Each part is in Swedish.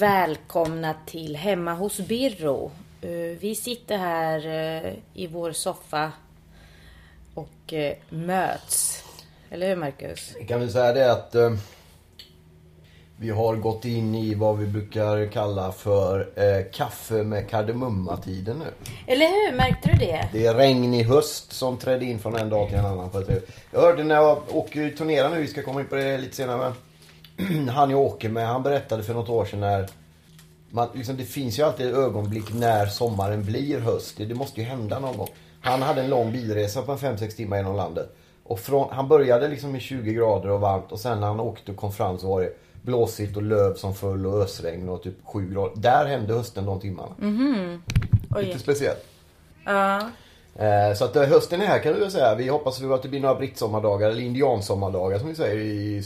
Välkomna till Hemma hos Birro. Eh, Vi sitter här eh, i vår soffa och eh, möts. Eller hur Marcus? Kan vi säga det att eh, vi har gått in i vad vi brukar kalla för eh, kaffe med kardemumma-tiden nu. Eller hur? Märkte du det? Det är regn i höst som trädde in från en dag till en annan. På ett sätt. Jag hörde när jag åker turnera nu, vi ska komma in på det lite senare men han jag åker med, han berättade för något år sedan när man, liksom, det finns ju alltid ett ögonblick när sommaren blir höst. Det, det måste ju hända någon gång. Han hade en lång bilresa på 5-6 timmar genom landet. Och från, han började liksom i 20 grader och varmt och sen när han åkte och kom fram så var det blåsigt och löv som föll och ösregn och typ 7 grader. Där hände hösten de timmarna. Oj. Lite speciellt. Eh, så att eh, hösten är här kan väl säga. Vi hoppas att det blir några brittsommardagar eller indiansommardagar som vi säger i...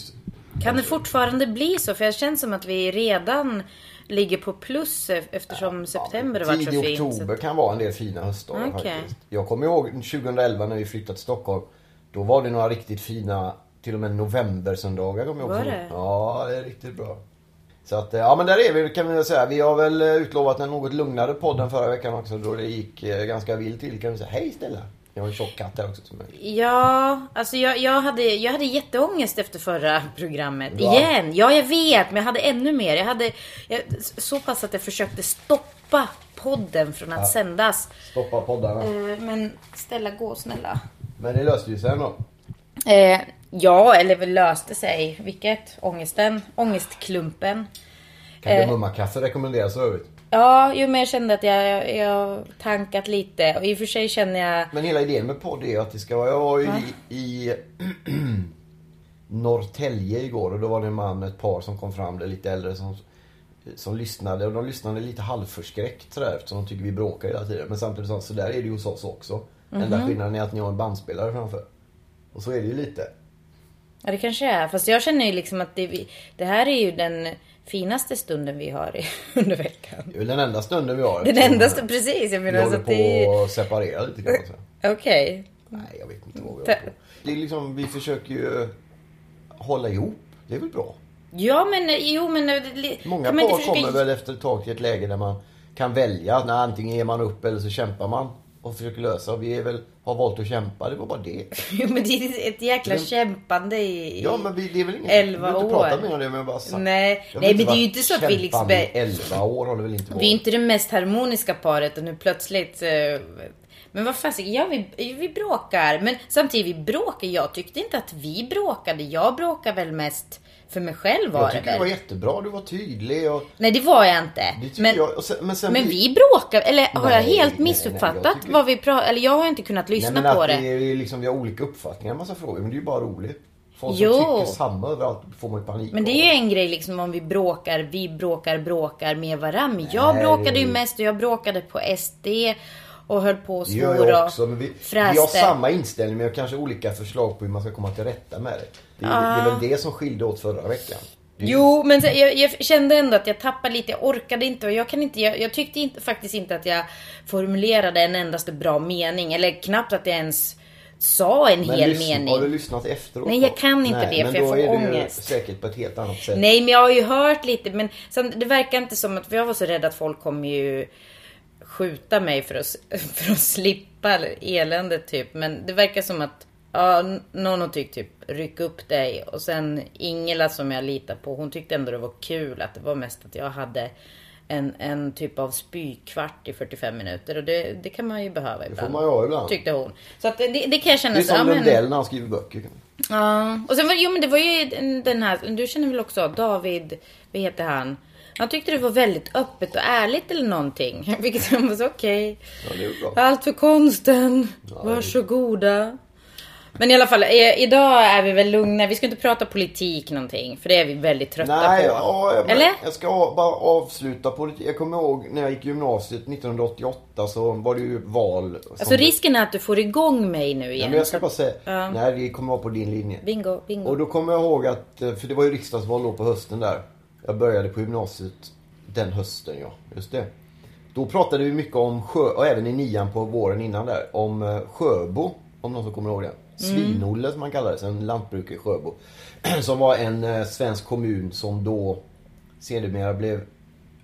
Kan det fortfarande bli så? För jag känns som att vi redan ligger på plus e- eftersom september har varit så Tidig fint. så oktober kan vara en del fina höstdagar Okej. faktiskt. Jag kommer ihåg 2011 när vi flyttade till Stockholm. Då var det några riktigt fina, till och med novembersöndagar kommer jag Var också det? ihåg. Ja, det är riktigt bra. Så att, eh, ja men där är vi kan vi väl säga. Vi har väl eh, utlovat en något lugnare podd än förra veckan också då det gick eh, ganska vilt till kan vi säga. Hej Stella! Jag har en tjock katt här också som är... Ja, alltså jag, jag, hade, jag hade jätteångest efter förra programmet. Ja. Igen! Ja, jag vet, men jag hade ännu mer. Jag hade jag, så pass att jag försökte stoppa podden från att sändas. Stoppa poddarna. Eh, Men Stella, gå snälla. Men det löste ju sig ändå. Eh, ja, eller väl löste sig. Vilket? Ångesten? Ångestklumpen. Kardemummakaffe rekommenderas för övrigt. Ja, men jag kände att jag, jag, jag tankat lite. Och i och för sig känner jag... Men hela idén med podd är att det ska vara... Jag var ju i, i Norrtälje igår och då var det en man, ett par som kom fram, det lite äldre som, som lyssnade. Och de lyssnade lite halvförskräckt sådär eftersom de tycker vi bråkar hela tiden. Men samtidigt så, så där är det ju hos oss också. Enda skillnaden är att ni har en bandspelare framför. Och så är det ju lite. Ja, det kanske är. Fast jag känner ju liksom att det, det här är ju den finaste stunden vi har i- under veckan. Det är väl den enda stunden vi har. Den enda stunden, precis. Jag Vi menar så håller att det på att separera lite kan man säga. Okej. Nej, jag vet inte vad vi håller på. Det är liksom, vi försöker ju hålla ihop. Det är väl bra? Ja men jo men... eh, Många par försöka- kommer väl efter ett tag till ett läge där man kan välja. När antingen ger man upp eller så kämpar man och försöker lösa. Och vi är väl, har valt att kämpa. Det var bara det. Jo men det är ett jäkla Men- kämpande i... Ja men vi, det är väl inget... Elva vi har inte år. pratat mer om det men jag bara sagt. Nej. Nej, men det är ju inte så att vi liksom- i 11 år det väl inte varit. Vi är inte det mest harmoniska paret och nu plötsligt... eh, Men vad fasiken, ja vi, vi bråkar. Men samtidigt, vi bråkar. Jag tyckte inte att vi bråkade. Jag bråkar väl mest för mig själv var Jag det tycker det väl. var jättebra. Du var tydlig och... Nej det var jag inte. Tycker Men, jag. Sen, men sen men vi bråkar, eller har jag Nej, helt nej, nej, missuppfattat jag tycker- vad vi pratar Eller jag har inte kunnat lyssna Nej, men på att det. det är liksom, vi har olika uppfattningar i en massa frågor. Men det är ju bara roligt. Folk Jo. som tycker samma överallt får man ju panik Men det är ju en grej liksom om vi bråkar, vi bråkar, bråkar med varandra. Men jag Nej. bråkade ju mest och jag bråkade på SD och höll på och svor jag och också. Men vi, vi fräste. har samma inställning men vi har kanske olika förslag på hur man ska komma till rätta med det. Det är, det är väl det som skilde åt förra veckan. Det är- Jo, men så, jag, jag kände ändå att jag tappade lite, jag orkade inte och jag kan inte, jag, jag tyckte inte, faktiskt inte att jag formulerade en endaste bra mening. Eller knappt att jag ens sa en Men hel mening. Har du lyssnat efteråt? Nej, jag då? kan inte det, men för jag då får är det ångest. Ju säkert på ett helt annat sätt. Nej men jag har ju hört lite men sen, det verkar inte som att, för jag var så rädd att folk kommer ju skjuta mig för att, för att slippa eländet typ. Men det verkar som att ja, n- någon har tyckt typ ryck upp dig och sen Ingela som jag litar på hon tyckte ändå det var kul att det var mest att jag hade en, en typ av spykvart i 45 minuter och det, det kan man ju behöva ibland. får man ju ha ibland. Tyckte hon. Så att det, det kan jag känna Det är så, ja, som men- Lundell när han skriver böcker. Ja, och sen var, jo men det var ju den- här, du känner väl också David, vad heter han? Han tyckte det var väldigt öppet och ärligt eller någonting. Vilket jag var så okej. Ja, det ju bra. Allt för konsten. Ja, Varsågoda. Men i alla fall, eh, idag är vi väl lugna. Vi ska inte prata politik någonting. För det är vi väldigt trötta Nej, på. ja, Eller? jag ska a- bara avsluta på lite. Jag kommer ihåg när jag gick gymnasiet 1988 så var det ju val. som- Alltså risken är att du får igång mig nu Ja, igen. men jag ska bara säga. Ja. Nej, det kommer vara på din linje. Bingo, bingo. Och då kommer jag ihåg att, eh, för det var ju riksdagsval då på hösten där. Jag började på gymnasiet den hösten, ja. Just det. Då pratade vi mycket om sjö, och även i nian på våren innan där, om eh, Sjöbo. Om någon som kommer ihåg det. Svinolle som man kallades, en lantbrukare i Sjöbo. Som var en eh, svensk kommun som då sedermera blev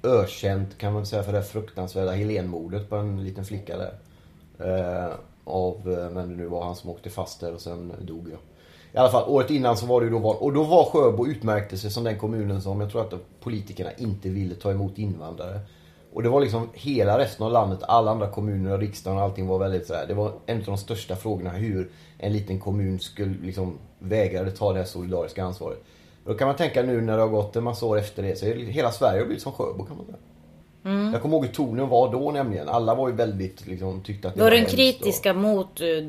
ökänt kan man säga för det fruktansvärda Helenmordet på en liten flicka där. Eh, av, eh, vem det nu var, han som åkte fast där och sen dog jag. I alla fall, året innan så var det ju då val. Och då var Sjöbo utmärkte sig som den kommunen som jag tror att politikerna inte ville ta emot invandrare. Och det var liksom hela resten av landet, alla andra kommuner och riksdagen och allting var väldigt sådär. Det var en av de största frågorna hur en liten kommun skulle liksom vägrade ta det här solidariska ansvaret. Då kan man tänka nu när det har gått en massa år efter det så är det, hela Sverige har blivit som Sjöbo kan man säga. Jag kommer ihåg hur tonen var då nämligen. Alla var ju väldigt liksom tyckte att det var den hemskt och- kritiska mot eh, Ja,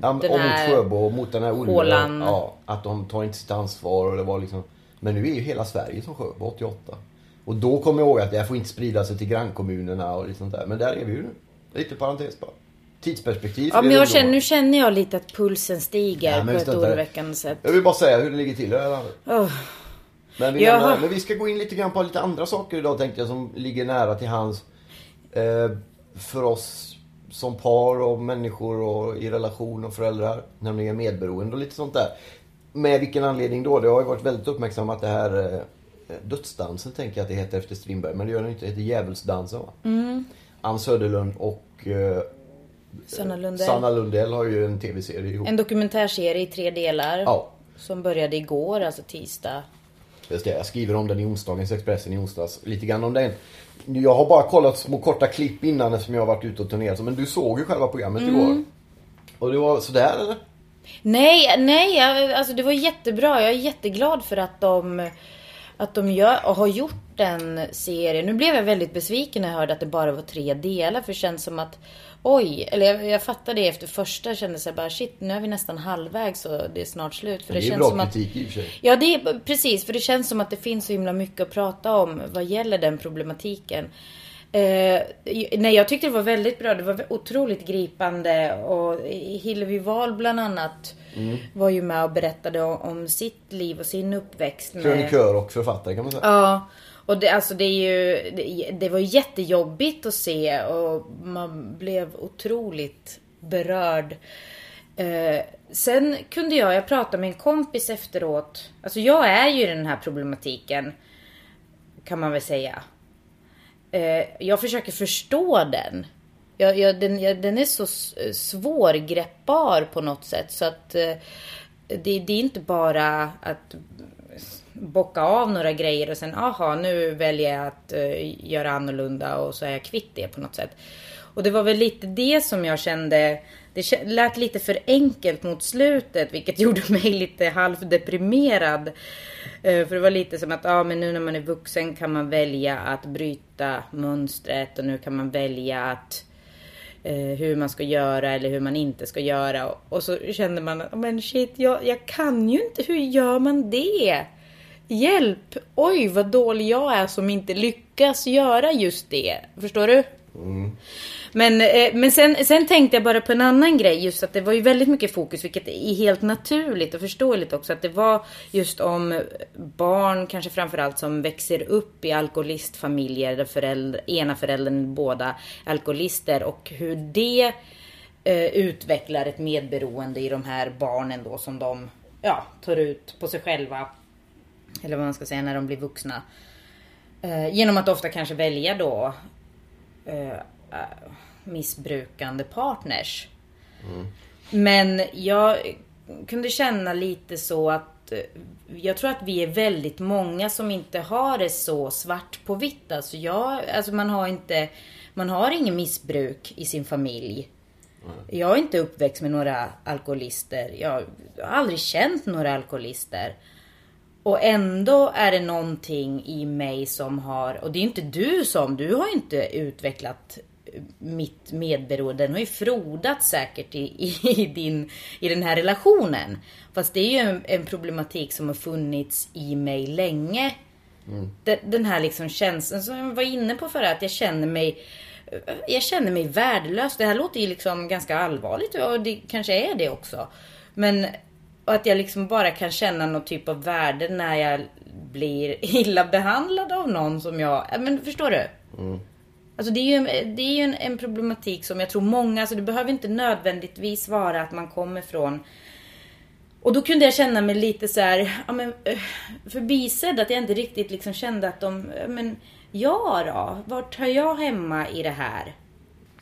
den och mot här... Sjöbo och mot den här hålan. Ja, att de tar inte sitt ansvar och det var liksom. Men nu är ju hela Sverige som Sjöbo 88. Och då kommer jag ihåg att det här får inte sprida sig till grannkommunerna och lite sånt där. Men där är vi ju nu. Lite parentes bara. Tidsperspektiv. Ja, men jag känner, nu känner jag lite att pulsen stiger Ja, på ett oroväckande sätt. Jag vill bara säga hur det ligger till i det här landet. Oh. Men vi, lämnar, men vi ska gå in lite grann på lite andra saker idag tänkte jag som ligger nära till hands. Eh, för oss som par och människor och i relation och föräldrar. Nämligen medberoende och lite sånt där. Med vilken anledning då? Det har ju varit väldigt uppmärksammat det här eh, dödsdansen tänker jag att det heter efter Strindberg. Men det gör den inte. Det heter Djävulsdansen va? Mm. Ann Söderlund och eh, Sanna Lundell. Sanna Lundell har ju en tv-serie ihop. En dokumentärserie i tre delar. Ja. Som började igår, alltså tisdag. Just det, jag skriver om den i onsdagens Expressen i onsdags. Lite grann om den. Jag har bara kollat små korta klipp innan eftersom jag har varit ute och turnerat. Men du såg ju själva programmet igår. Och det var sådär eller? Nej, nej, alltså det var jättebra. Jag är jätteglad för att de, att de gör, och har gjort den serien. Nu blev jag väldigt besviken när jag hörde att det bara var tre delar. För det känns som att, oj, eller jag, jag fattade det efter första. Kände sig bara, shit, nu är vi nästan halvvägs och det är snart slut. För Det, det, är känns bra som att, kritik i och för sig. Ja, det är precis. För det känns som att det finns så himla mycket att prata om vad gäller den problematiken. Eh, nej, jag tyckte det var väldigt bra. Det var otroligt gripande. Och Hillevi Wahl bland annat var ju med och berättade om, om sitt liv och sin uppväxt. med- Krönikör och författare kan man säga. Ja. Och det, alltså det är ju, det, det var jättejobbigt att se och man blev otroligt berörd. Eh, sen kunde jag, jag pratade med en kompis efteråt. Alltså jag är ju i den här problematiken. Kan man väl säga. Eh, jag försöker förstå den. Jag, jag, den, jag, den är så svårgreppbar på något sätt så att eh, det, det är inte bara att bocka av några grejer och sen aha nu väljer jag att eh, göra annorlunda och så är jag kvitt det på något sätt. Och det var väl lite det som jag kände, det lät lite för enkelt mot slutet vilket gjorde mig lite halvdeprimerad. Eh, för det var lite som att ja, men nu när man är vuxen kan man välja att bryta mönstret och nu kan man välja att eh, hur man ska göra eller hur man inte ska göra. Och, så kände man att men shit, jag, jag kan ju inte. Hur gör man det? Hjälp! Oj, vad dålig jag är som inte lyckas göra just det. Förstår du? Mm. Men, eh, men sen, sen tänkte jag bara på en annan grej. Just att det var ju väldigt mycket fokus, vilket är helt naturligt och förståeligt också. Att det var just om barn, kanske framförallt som växer upp i alkoholistfamiljer där föräldrar, ena föräldern båda alkoholister och hur det eh, utvecklar ett medberoende i de här barnen då som de ja, tar ut på sig själva. Eller vad man ska säga när de blir vuxna. Eh, genom att ofta kanske välja då eh, missbrukande partners. Men jag kunde känna lite så att eh, jag tror att vi är väldigt många som inte har det så svart på vitt. Alltså, jag, alltså man har inte, man har ingen missbruk i sin familj. Jag är inte uppväxt med några alkoholister. Jag har aldrig känt några alkoholister. Och ändå är det någonting i mig som har, och det är inte du som, du har inte utvecklat mitt medberoende. Den har ju frodats säkert i, i, i, din, i den här relationen. Fast det är ju en, en problematik som har funnits i mig länge. Mm. Den, den, här liksom känslan som jag var inne på förra, att jag känner mig jag känner mig värdelös. Det här låter ju liksom ganska allvarligt och det kanske är det också. Men att jag liksom bara kan känna någon typ av värde när jag blir illa behandlad av någon som jag... Men förstår du? Mm. Alltså det är ju, det är ju en, en, problematik som jag tror många, alltså det behöver inte nödvändigtvis vara att man kommer från och då kunde jag känna mig lite så här, ja men eh, förbisedd att jag inte riktigt liksom kände att de, men ja då, vart hör jag hemma i det här?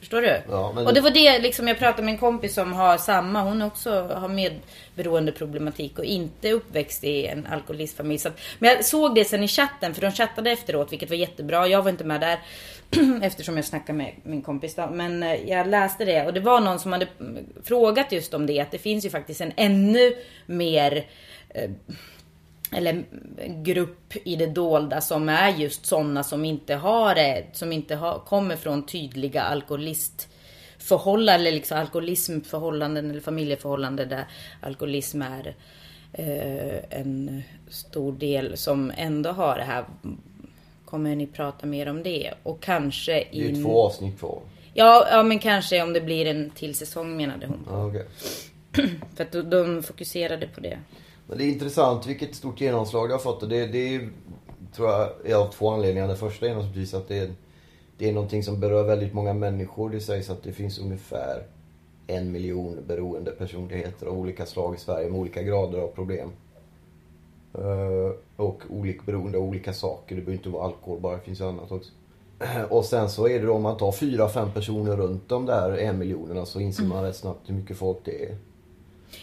Förstår du? Ja, men... Och det var det liksom jag pratade med en kompis som har samma. Hon också har medberoende problematik och inte uppväxt i en alkoholistfamilj. Så att, men jag såg det sen i chatten för de chattade efteråt vilket var jättebra. Jag var inte med där eftersom jag snackade med min kompis då. Men eh, jag läste det och det var någon som hade mm, frågat just om det. Att det finns ju faktiskt en ännu mer eh, eller grupp i det dolda som är just sådana som inte har det, som inte har, kommer från tydliga alkoholistförhållanden, eller liksom alkoholismförhållanden eller familjeförhållanden där alkoholism är eh, en stor del som ändå har det här. Kommer ni prata mer om det? Och kanske in... Det är två avsnitt kvar. Ja, ja, men kanske om det blir en till säsong menade hon. Ah, okay. För att de fokuserade på det. Men det är intressant vilket stort genomslag det har fått. Och det, det är, tror jag, är av två anledningar. Den första är naturligtvis att det är, det är någonting som berör väldigt många människor. Det sägs att det finns ungefär en miljon beroende personligheter av olika slag i Sverige med olika grader av problem. Uh, och olika beroende av olika saker. Det behöver inte vara alkohol bara, det finns ju annat också. Och sen så är det då om man tar fyra, fem personer runt de där en miljonerna så inser man rätt snabbt hur mycket folk det är.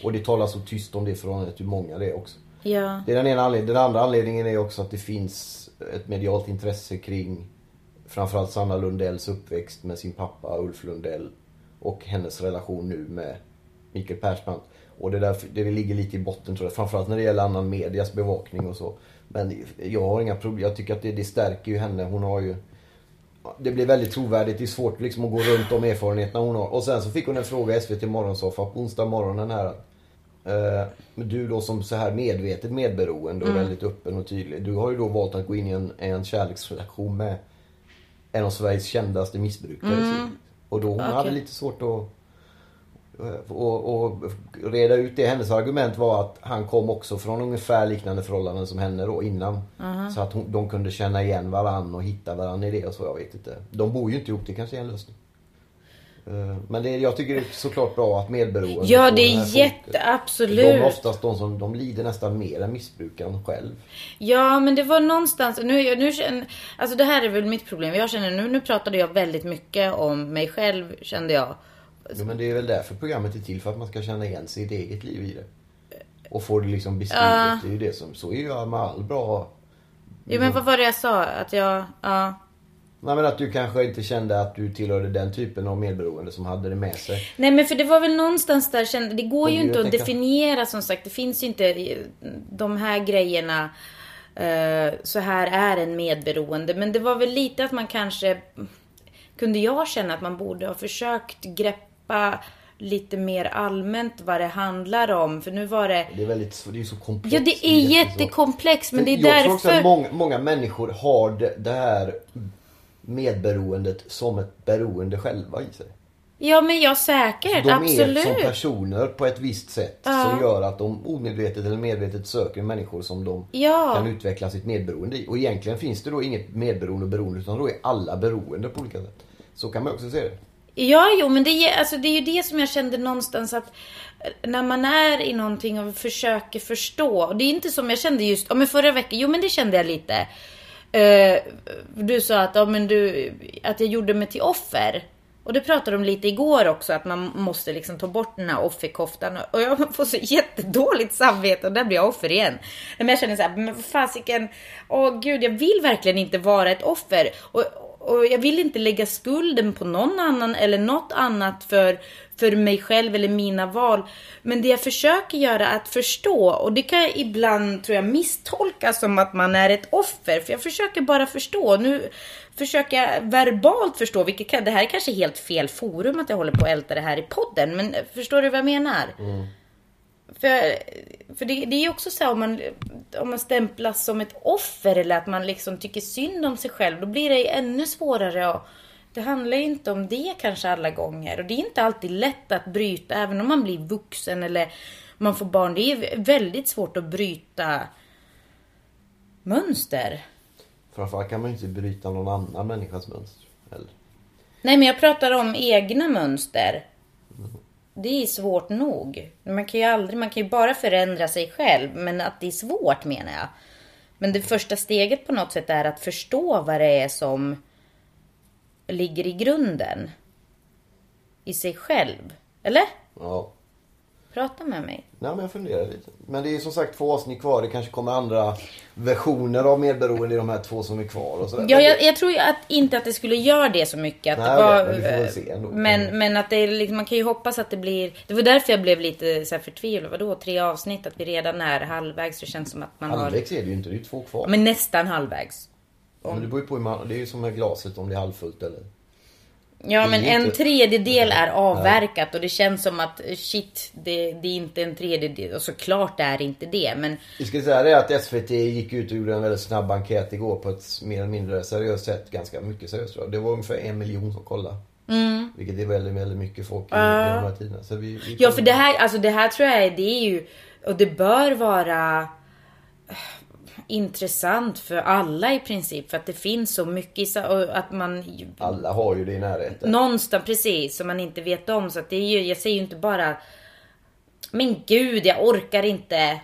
Och det talas så tyst om det förhållandet hur många det är också. Ja. Det är den ena anledningen. Den andra anledningen är också att det finns ett medialt intresse kring framförallt Sanna Lundells uppväxt med sin pappa Ulf Lundell och hennes relation nu med Mikael Persbrandt. Och det, där, det ligger lite i botten tror jag. Framförallt när det gäller annan medias bevakning och så. Men jag har inga problem. Jag tycker att det, det stärker ju henne. Hon har ju... Det blir väldigt trovärdigt. Det är svårt liksom att gå runt de erfarenheterna hon har. Och sen så fick hon en fråga i SVT Morgonsoffa på onsdag morgonen här. Eh, men du då som så här medvetet medberoende och mm. väldigt öppen och tydlig. Du har ju då valt att gå in i en, en kärleksrelation med en av Sveriges kändaste missbrukare. Mm. Och då hon okay. hade lite svårt att och, och reda ut det. Hennes argument var att han kom också från ungefär liknande förhållanden som henne då innan. -huh. Så att hon, de kunde känna igen varann och hitta varann i det och så. Jag vet inte. De bor ju inte ihop. Det kanske är en lösning. Eh, men det, jag tycker det är såklart bra att medberoende Ja det är jätte, absolut. De är oftast de som de lider nästan mer än missbrukaren själv. Ja men det var någonstans, nu, nu känner, alltså det här är väl mitt problem. Jag känner nu, nu pratade jag väldigt mycket om mig själv kände jag. Ja, men det är väl därför programmet är till, för att man ska känna igen sitt eget liv i det. Och få det liksom beskrivet. Ja. Det är ju det som, så är ju med all bra... Jo men vad var det jag sa? Att jag, ja. Nej men att du kanske inte kände att du tillhörde den typen av medberoende som hade det med sig. Nej men för det var väl någonstans där kände, det går ju inte att definiera som sagt. Det finns ju inte de här grejerna. Uh, så här är en medberoende. Men det var väl lite att man kanske kunde jag känna att man borde ha försökt greppa lite mer allmänt vad det handlar om. För nu var det... Det är väldigt, det är så komplext. Ja det är jättekomplext men det är jag därför... Jag tror också att många, många människor har det, det här medberoendet som ett beroende själva i sig. Ja men ja säkert, de absolut. De är som personer på ett visst sätt ja. som gör att de omedvetet eller medvetet söker människor som de ja. kan utveckla sitt medberoende i. Och egentligen finns det då inget medberoende och beroende utan då är alla beroende på olika sätt. Så kan man också se det. Ja, jo men det är, alltså, det är ju det som jag kände någonstans att eh, när man är i någonting och försöker förstå. Och det är inte som jag kände just, ja men förra veckan, jo men det kände jag lite. Uh, du sa att, ja, men du, att jag gjorde mig till offer. Och det pratade de lite igår också, att man måste liksom ta bort den här offerkoftan. Och jag får så jättedåligt samvete och där blir jag offer igen. Men jag känner så här, men fasiken, åh gud, jag vill verkligen inte vara ett offer. Och, och jag vill inte lägga skulden på någon annan eller något annat för, för mig själv eller mina val. Men det jag försöker göra är att förstå och det kan jag ibland tror jag misstolka som att man är ett offer. För jag försöker bara förstå. Nu försöker jag verbalt förstå, vilket kan, det här är kanske helt fel forum att jag håller på att älta det här i podden. Men förstår du vad jag menar? Mm. För, för det, det är ju också så här, om man, om man stämplas som ett offer eller att man liksom tycker synd om sig själv. Då blir det ännu svårare. Och det handlar ju inte om det kanske alla gånger. Och det är inte alltid lätt att bryta. Även om man blir vuxen eller man får barn. Det är väldigt svårt att bryta mönster. Framförallt kan man ju inte bryta någon annan människas mönster. Eller? Nej men jag pratar om egna mönster. Det är svårt nog. Man kan ju aldrig, man kan ju bara förändra sig själv. Men att det är svårt menar jag. Men det första steget på något sätt är att förstå vad det är som ligger i grunden. I sig själv. Eller? Ja. Prata med mig. Nej men jag funderar lite. Men det är som sagt två avsnitt kvar. Det kanske kommer andra versioner av medberoende i de här två som är kvar och sådär. Ja, jag, jag tror att inte att det skulle göra det så mycket. Att Nej, det var, men vi får väl se ändå. men, men att det liksom, man kan ju hoppas att det blir... Det var därför jag blev lite så här förtvivlad. Vadå, tre avsnitt? Att vi redan är halvvägs. Det känns som att man har... Halvvägs är det ju inte. Det är ju två kvar. Men nästan halvvägs. Men det beror ju på hur man, Det är ju som med glaset om det är halvfullt eller... Ja, men Det en tredjedel är avverkat och det känns som att shit, det, det är inte en tredjedel. Och såklart det är inte det, men Vi ska säga det att SVT gick ut och gjorde en väldigt snabb enkät igår på ett mer eller mindre seriöst sätt. Ganska mycket seriöst tror jag. Det var ungefär en miljon som kollade. Mm. Vilket är väldigt, väldigt mycket folk i, i de här tiderna. Så vi, vi Ja, för det här, alltså det här tror jag är, det är ju, och det bör vara intressant för alla i princip. För att det finns så mycket, och att man Alla har ju det i närheten. någonstans precis som man inte vet om. Så att det är ju, jag säger ju inte bara, men gud jag orkar inte.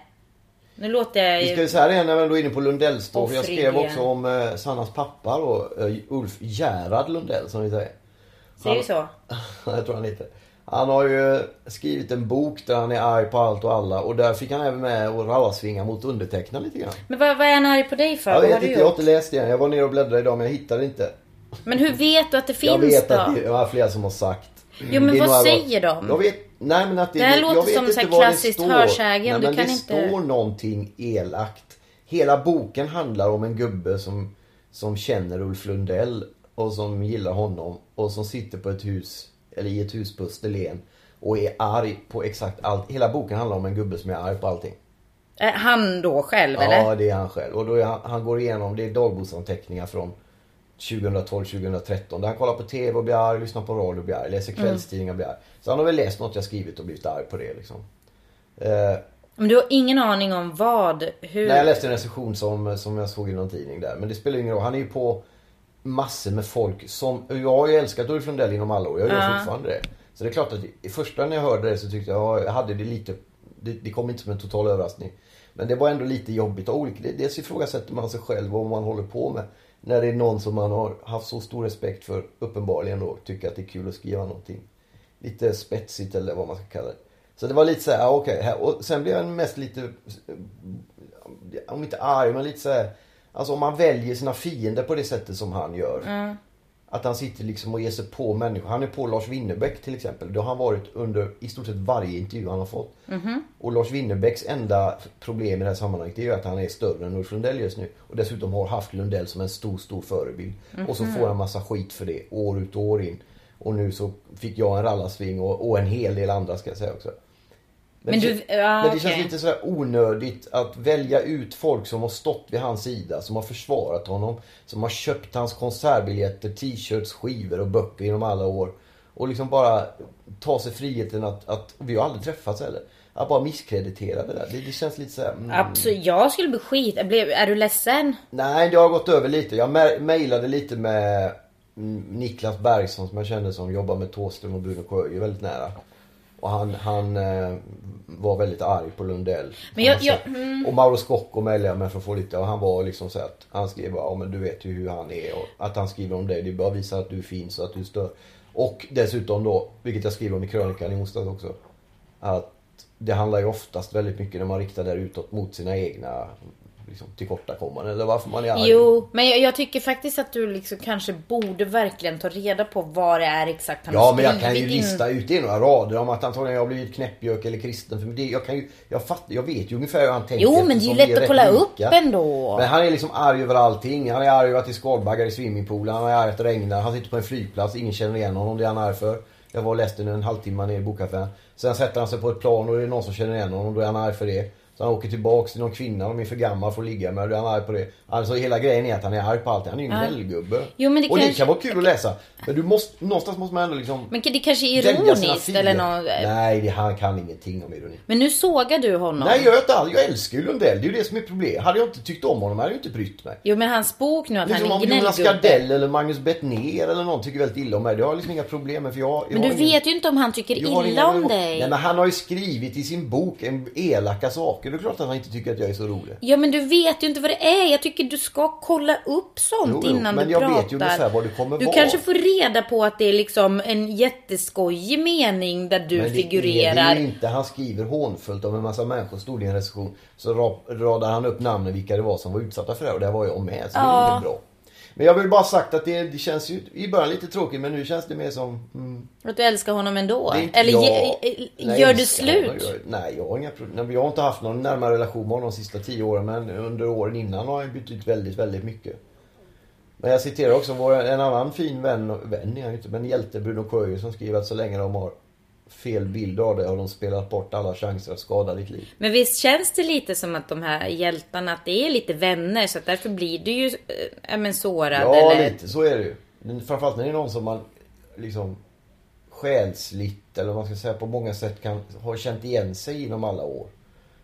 Nu låter jag Vi ska ju säga det när vi ändå är inne på Lundells då. för Jag skrev också om eh, Sannas pappa då. Eh, Ulf Gerhard Lundell som vi säger. Säger vi så? jag tror han heter. Han har ju skrivit en bok där han är arg på allt och alla. Och där fick han även med och rallarsvinga mot undertecknad lite grann. Men vad, vad är han arg på dig för? Jag vet inte, jag har inte läst än. Jag var nere och bläddrade idag men jag hittade inte. Men hur vet du att det finns jag vet då? att det är flera som har sagt. Jo, men vad säger de? Jag vet, nej men att det, Det här jag låter vet som klassiskt står. hörsägen. Nej, men det inte- står någonting elakt. Hela boken handlar om en gubbe som, som känner Ulf Lundell och som gillar honom och som sitter på ett hus, eller i ett hus på Österlen och är arg på exakt allt. Hela boken handlar om en gubbe som är arg på allting. Är han då själv Ja, eller? det är han själv. Och då han, han går igenom, det är dagboksanteckningar från 2012-2013. Där han kollar på TV och blir arg, lyssnar på radio och blir arg, läser kvällstidningar och blir arg. Så han har väl läst något jag skrivit och blivit arg på det liksom. Eh, Men du har ingen aning om vad, hur? Nej, jag läste en recension som, som jag såg i någon tidning där. Men det spelar ingen roll. Han är ju på massor med folk som... Jag har ju älskat Ulf Lundell inom alla år. Jag gör Ja. fortfarande det. Så det är klart att i första när jag hörde det så tyckte jag, ja, jag hade det lite... Det, det kom inte som en total överraskning. Men det var ändå lite jobbigt. Och olika, dels ifrågasätter man sig själv och vad man håller på med. När det är någon som man har haft så stor respekt för, uppenbarligen då, tycker att det är kul att skriva någonting. Lite spetsigt eller vad man ska kalla det. Så det var lite så här, okej. här- och sen blev jag mest lite, om inte arg, men lite så här, Alltså om man väljer sina fiender på det sättet som han gör. Att han sitter liksom och ger sig på människor. Han är på Lars Winnerbäck till exempel. Det har han varit under i stort sett varje intervju han har fått. Och Lars Winnerbäcks enda problem i det här sammanhanget det är ju att han är större än Ulf Lundell just nu. Och dessutom har haft Lundell som en stor, stor förebild. Och så får han massa skit för det år ut och år in. Och nu så fick jag en rallarsving och, och en hel del andra ska jag säga också. Men det, du- ja, men det känns okej. lite sådär onödigt att välja ut folk som har stått vid hans sida, som har försvarat honom, som har köpt hans konsertbiljetter, t-shirts, skivor och böcker genom alla år. Och liksom bara ta sig friheten att, att vi har aldrig träffats heller. Att bara misskreditera det där. Det, det känns lite såhär... Mm. Absolut, jag skulle bli skit. Är du ledsen? Nej, det har gått över lite. Jag mejlade lite med mm, Niklas Bergson som jag känner som jobbar med Thåström och Bruno Sjöö väldigt nära. Och han, han eh, var väldigt arg på Lundell. Men jag- jag- sa- Och Mauro Scocco mejlade jag för att få lite och han var liksom så att han skrev bara, ja men du vet ju hur han är och att han skriver om dig. Det bara visar att du finns och att du stör. Och dessutom då, vilket jag skriver om i krönikan i onsdags också. Att det handlar ju oftast väldigt mycket när man riktar det utåt mot sina egna liksom, tillkortakommanden eller varför man är arg. Jo, men jag, jag tycker faktiskt att du liksom kanske borde verkligen ta reda på vad det är exakt han Ja men jag kan ju in. lista ut i några rader om att antagligen jag har blivit knäppjök eller kristen. För det, jag, kan ju, jag, fattar, jag vet ju ungefär hur han tänker. Jo, men det är ju lätt vi att kolla upp lika. ändå. Men han är liksom arg över allting. Han är arg över att det är skalbaggar i swimmingpoolen. Han är arg att det regnar. Han sitter på en flygplats. Ingen känner igen honom. Det är han arg för. Jag var och läste den en halvtimme ner i bokaffären. Sen sätter han sig på ett plan och det är någon som känner igen honom. Då är han arg för det. Så han åker tillbaks till någon kvinna de är för gammal för att ligga med. Är han arg på det. Alltså hela grejen är att han är arg på allt. Han är ju en gnällgubbe. Jo, men det och det kanske- kan vara kul att läsa. Men du måste, någonstans måste man ändå liksom Men det kanske är ironiskt eller något. Nej, det, han kan ingenting om ironi. Men nu sågar du honom. Nej, jag gör inte alls. Jag älskar ju Lundell. Det är ju det som är problemet. Hade jag inte tyckt om honom hade jag inte brytt mig. Jo men hans bok nu att Liksom han är Jonas gnällgubbe. Gardell eller Magnus Bettner eller någon tycker väldigt illa om mig. Det har liksom inga problem med för jag, jag Men du ingen- vet ju inte om han tycker illa om dig. Nej men han har ju skrivit i sin bok en elaka saker. Det är klart att han inte tycker att jag är så rolig. Ja men du vet ju inte vad det är. Jag tycker du ska kolla upp sånt Jo, jo, innan men du jag pratar. vet ju ungefär vad det kommer du vara. kanske får reda på att det är liksom en jätteskojig mening där du Men det figurerar. är det inte. Han skriver hånfullt om en massa människor. Stod i en recension. Så ra- radar han upp namnen vilka det var som var utsatta för det. Och där var jag med. Så det är Ja. bra. Men jag vill bara sagt att det, det känns ju i början lite tråkigt men nu känns det mer som... Mm, Att du älskar honom ändå? inte- Eller ja, ge, eh, nej, gör du honom, slut? jag- Nej, jag har inga problem. Jag har inte haft någon närmare relation med honom de sista tio åren. Men under åren innan har han bytt ut väldigt, väldigt mycket. Men jag citerar också vår, en annan fin vän, vän är han inte, men hjälte Bruno Coyer som skriver att så länge de har fel bild av det har de spelat bort alla chanser att skada ditt liv. Men visst känns det lite som att de här hjältarna, att det är lite vänner så att därför blir du ju äh, men sårad Ja, eller... lite så är det ju. Men framförallt när det är någon som man liksom själsligt eller vad man ska säga på många sätt kan ha känt igen sig inom alla år.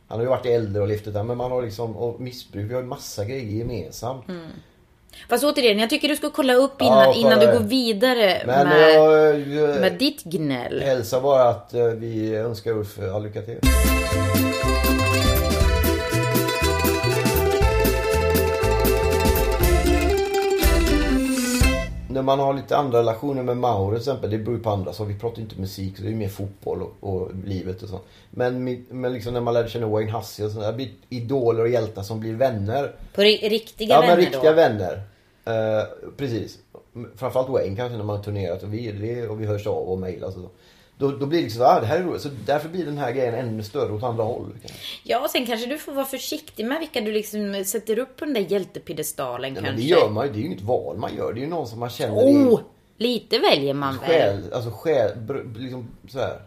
Han har ju varit äldre och levt där men man har liksom, och missbruk, vi har ju massa grejer gemensamt. Mm. Fast återigen, jag tycker du ska kolla upp innan, Ja, innan du går vidare Men med, jag, jag med ditt gnäll. hälsar bara att eh, vi önskar Ulf all lycka till. När man har lite andra relationer med Mauro till exempel, det beror ju på andra så Vi pratar inte musik, så det är mer fotboll och, och livet och sånt. Men, men liksom när man lärde känna Wayne Hussey och det blir idoler och hjältar som blir vänner. På ri- riktiga Ja vänner men riktiga då. vänner. Eh, precis. Framförallt Wayne kanske när man har turnerat och vi, det, och vi hörs av och mejlas och så. Då, då blir det liksom, ah, det här är roligt. Så därför blir den här grejen ännu större åt andra håll. kanske. Ja, och sen kanske du får vara försiktig med vilka du liksom sätter upp på den där hjältepidestalen Ja, kanske. men det gör man ju, det är ju inget val man gör. Det är ju någon som man känner Oh! Lite väljer man är väl? själ, alltså själ, liksom så här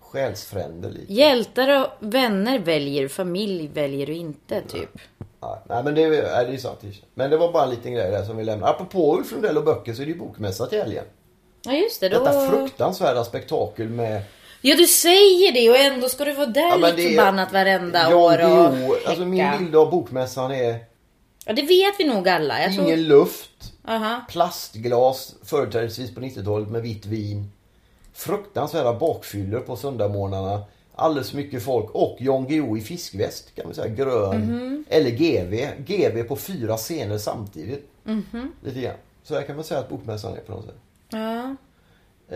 själsfränder lite. Hjältar och vänner väljer, familj väljer du inte typ. Ja, nej men det, är- nej, det är sant. Men det var bara en liten grej där som vi lämnade. Apropå Ulf Lundell och böcker så är det ju bokmässa till helgen. Ja just det, då... Detta fruktansvärda spektakel med Ja du säger det och ändå ska du vara där Ja, lite det är- förbannat varenda Jan år och Guillou, alltså min bild av bokmässan är Ja det vet vi nog alla. Jag tror... ingen luft, Aha. plastglas, företrädesvis på 90-talet med vitt vin. Fruktansvärda bakfyllor på söndagmorgnarna. Alldeles för mycket folk och Jan Guillou i fiskväst kan man säga, grön. Mhm. Eller GV. GV på fyra scener samtidigt. Mhm. Lite grann. Så här kan man säga att bokmässan är på något sätt. Ja.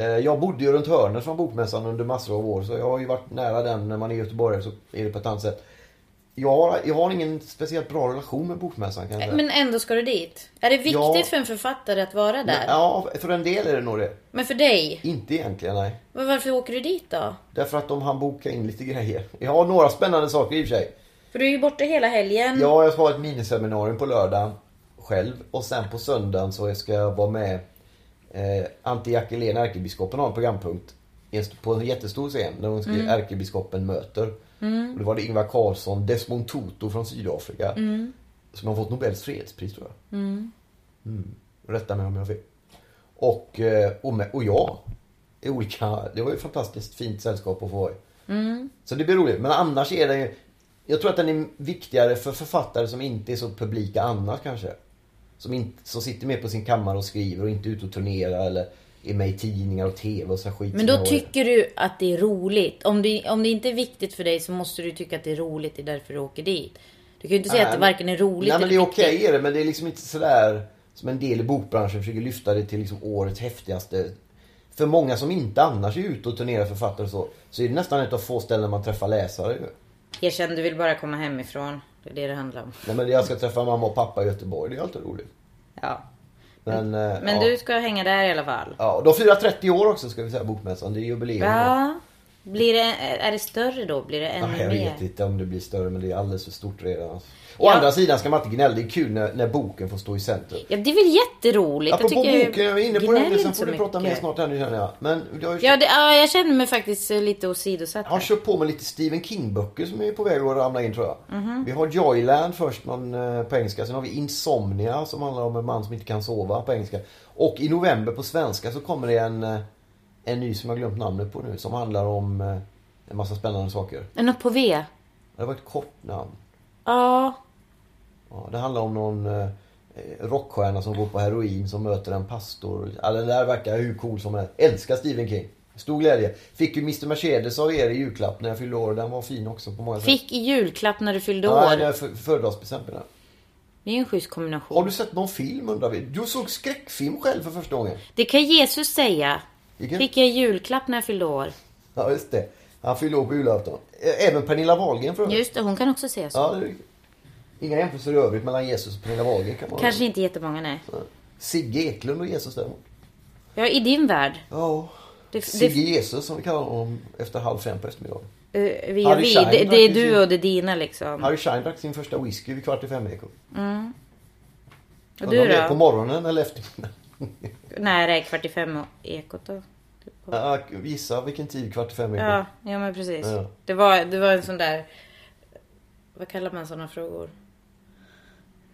Eh, Jag bodde ju runt hörnet från bokmässan under massor av år så jag har ju varit nära den när man är göteborgare så är det på ett annat sätt. Jag har, jag har ingen speciellt bra relation med bokmässan kan jag säga. Men ändå ska du dit. Är det viktigt Ja. för en författare att vara där? Ja, för en del är det nog det. Men för dig? Inte egentligen, nej. Men Varför åker du dit då? Därför att de hann boka in lite grejer. Jag har några spännande saker i och för sig. För du är ju borta hela helgen. Ja, jag ska ha ett miniseminarium på lördagen själv. Och sen på söndagen så ska jag vara med eh, Ante Jackelén, ärkebiskopen, har en programpunkt. På en jättestor scen där hon skriver ärkebiskopen möter. Och då var det Ingvar Carlsson, Desmond Tutu från Sydafrika. Som har fått Nobels fredspris tror jag. Mm. Rätta mig om jag har fel. Och, eh, och, med, och jag. I olika, det var ju fantastiskt fint sällskap att få vara i. Så det blir roligt. Men annars är det Jag tror att den är viktigare för författare som inte är så publika annars kanske. Som, inte, som sitter med på sin kammare och skriver och inte ute och turnerar eller är med i tidningar och TV och så skit. Men då tycker du att det är roligt. Om det, om det inte är viktigt för dig så måste du tycka att det är roligt. Det är därför du åker dit. Du kan ju inte säga att det Nej, varken är roligt Nej men det eller är okej är det men det är liksom inte sådär som en del i bokbranschen försöker lyfta det till liksom årets häftigaste. För många som inte annars är ute och turnerar författare och så, så är det nästan ett av få ställen man träffar läsare ju. Erkänn, du vill bara komma hemifrån. Det är det det handlar om. Nej men jag ska träffa mamma och pappa i Göteborg, det är alltid roligt. Ja. Men, eh, Men ja. du ska hänga där i alla fall. Ja, de firar 30 år också ska vi säga, Bokmässan. Det är jubileum. Ja. Blir det, är det större då? Blir det ännu Ja, jag mer? vet inte om det blir större men det är alldeles för stort redan. Alltså. Å Ja. andra sidan ska man inte gnälla, det är kul när, när boken får stå i centrum. Ja, det är väl jätteroligt. Apropå boken, jag är inne på men sen får du prata mer snart här nu känner jag. Men jag Ja, det, ja, jag känner mig faktiskt lite åsidosatt. jag har köpt på mig lite Stephen King-böcker som är på väg att ramla in tror jag. Mhm. Vi har Joyland först någon, eh, på engelska. Sen har vi Insomnia som handlar om en man som inte kan sova på engelska. Och i november på svenska så kommer det en, eh, en ny som jag glömt namnet på nu. Som handlar om eh, en massa spännande saker. Något på V? Det var ett kort namn. Ja. Ja, det handlar om någon eh, rockstjärna som går på heroin som möter en pastor. Ja, den där verkar hur cool som helst. Älskar Stephen King. Stor glädje. Fick ju Mr Mercedes av er i julklapp när jag fyllde år. Den var fin också på många sätt. Fick i julklapp när du fyllde Ja, år. det är för- födelsedagspresent den. Det är ju en schysst kombination. Har du sett någon film undrar vi? Du såg skräckfilm själv för första gången. Det kan Jesus säga. Vilken? Fick jag i julklapp när jag fyllde år. Ja, just det. Han fyllde år på julafton. Även Pernilla Wahlgren för övrigt. Just det, hon kan också säga så. Ja, det är riktigt. Inga jämförelser i övrigt mellan Jesus och Pernilla Wahlgren kan man Kanske inte jättemånga, nej. Sigge Eklund och Jesus däremot. Ja, i din värld. Ja. Det, Sigge det, Jesus som vi kallar honom efter halv fem på eftermiddagen. uh, vi Harry vi. Schein Det, det är du och det dina liksom. Harry Schein drack sin första whisky vid kvart i fem ekot. Och du är På då? morgonen eller eftermiddagen? När är kvart i fem och ekot då? Ja, Gissa vilken tid kvart i fem ekot. Ja, ja men precis. Ja. Det, var, det var en sån där... Vad kallar man såna frågor?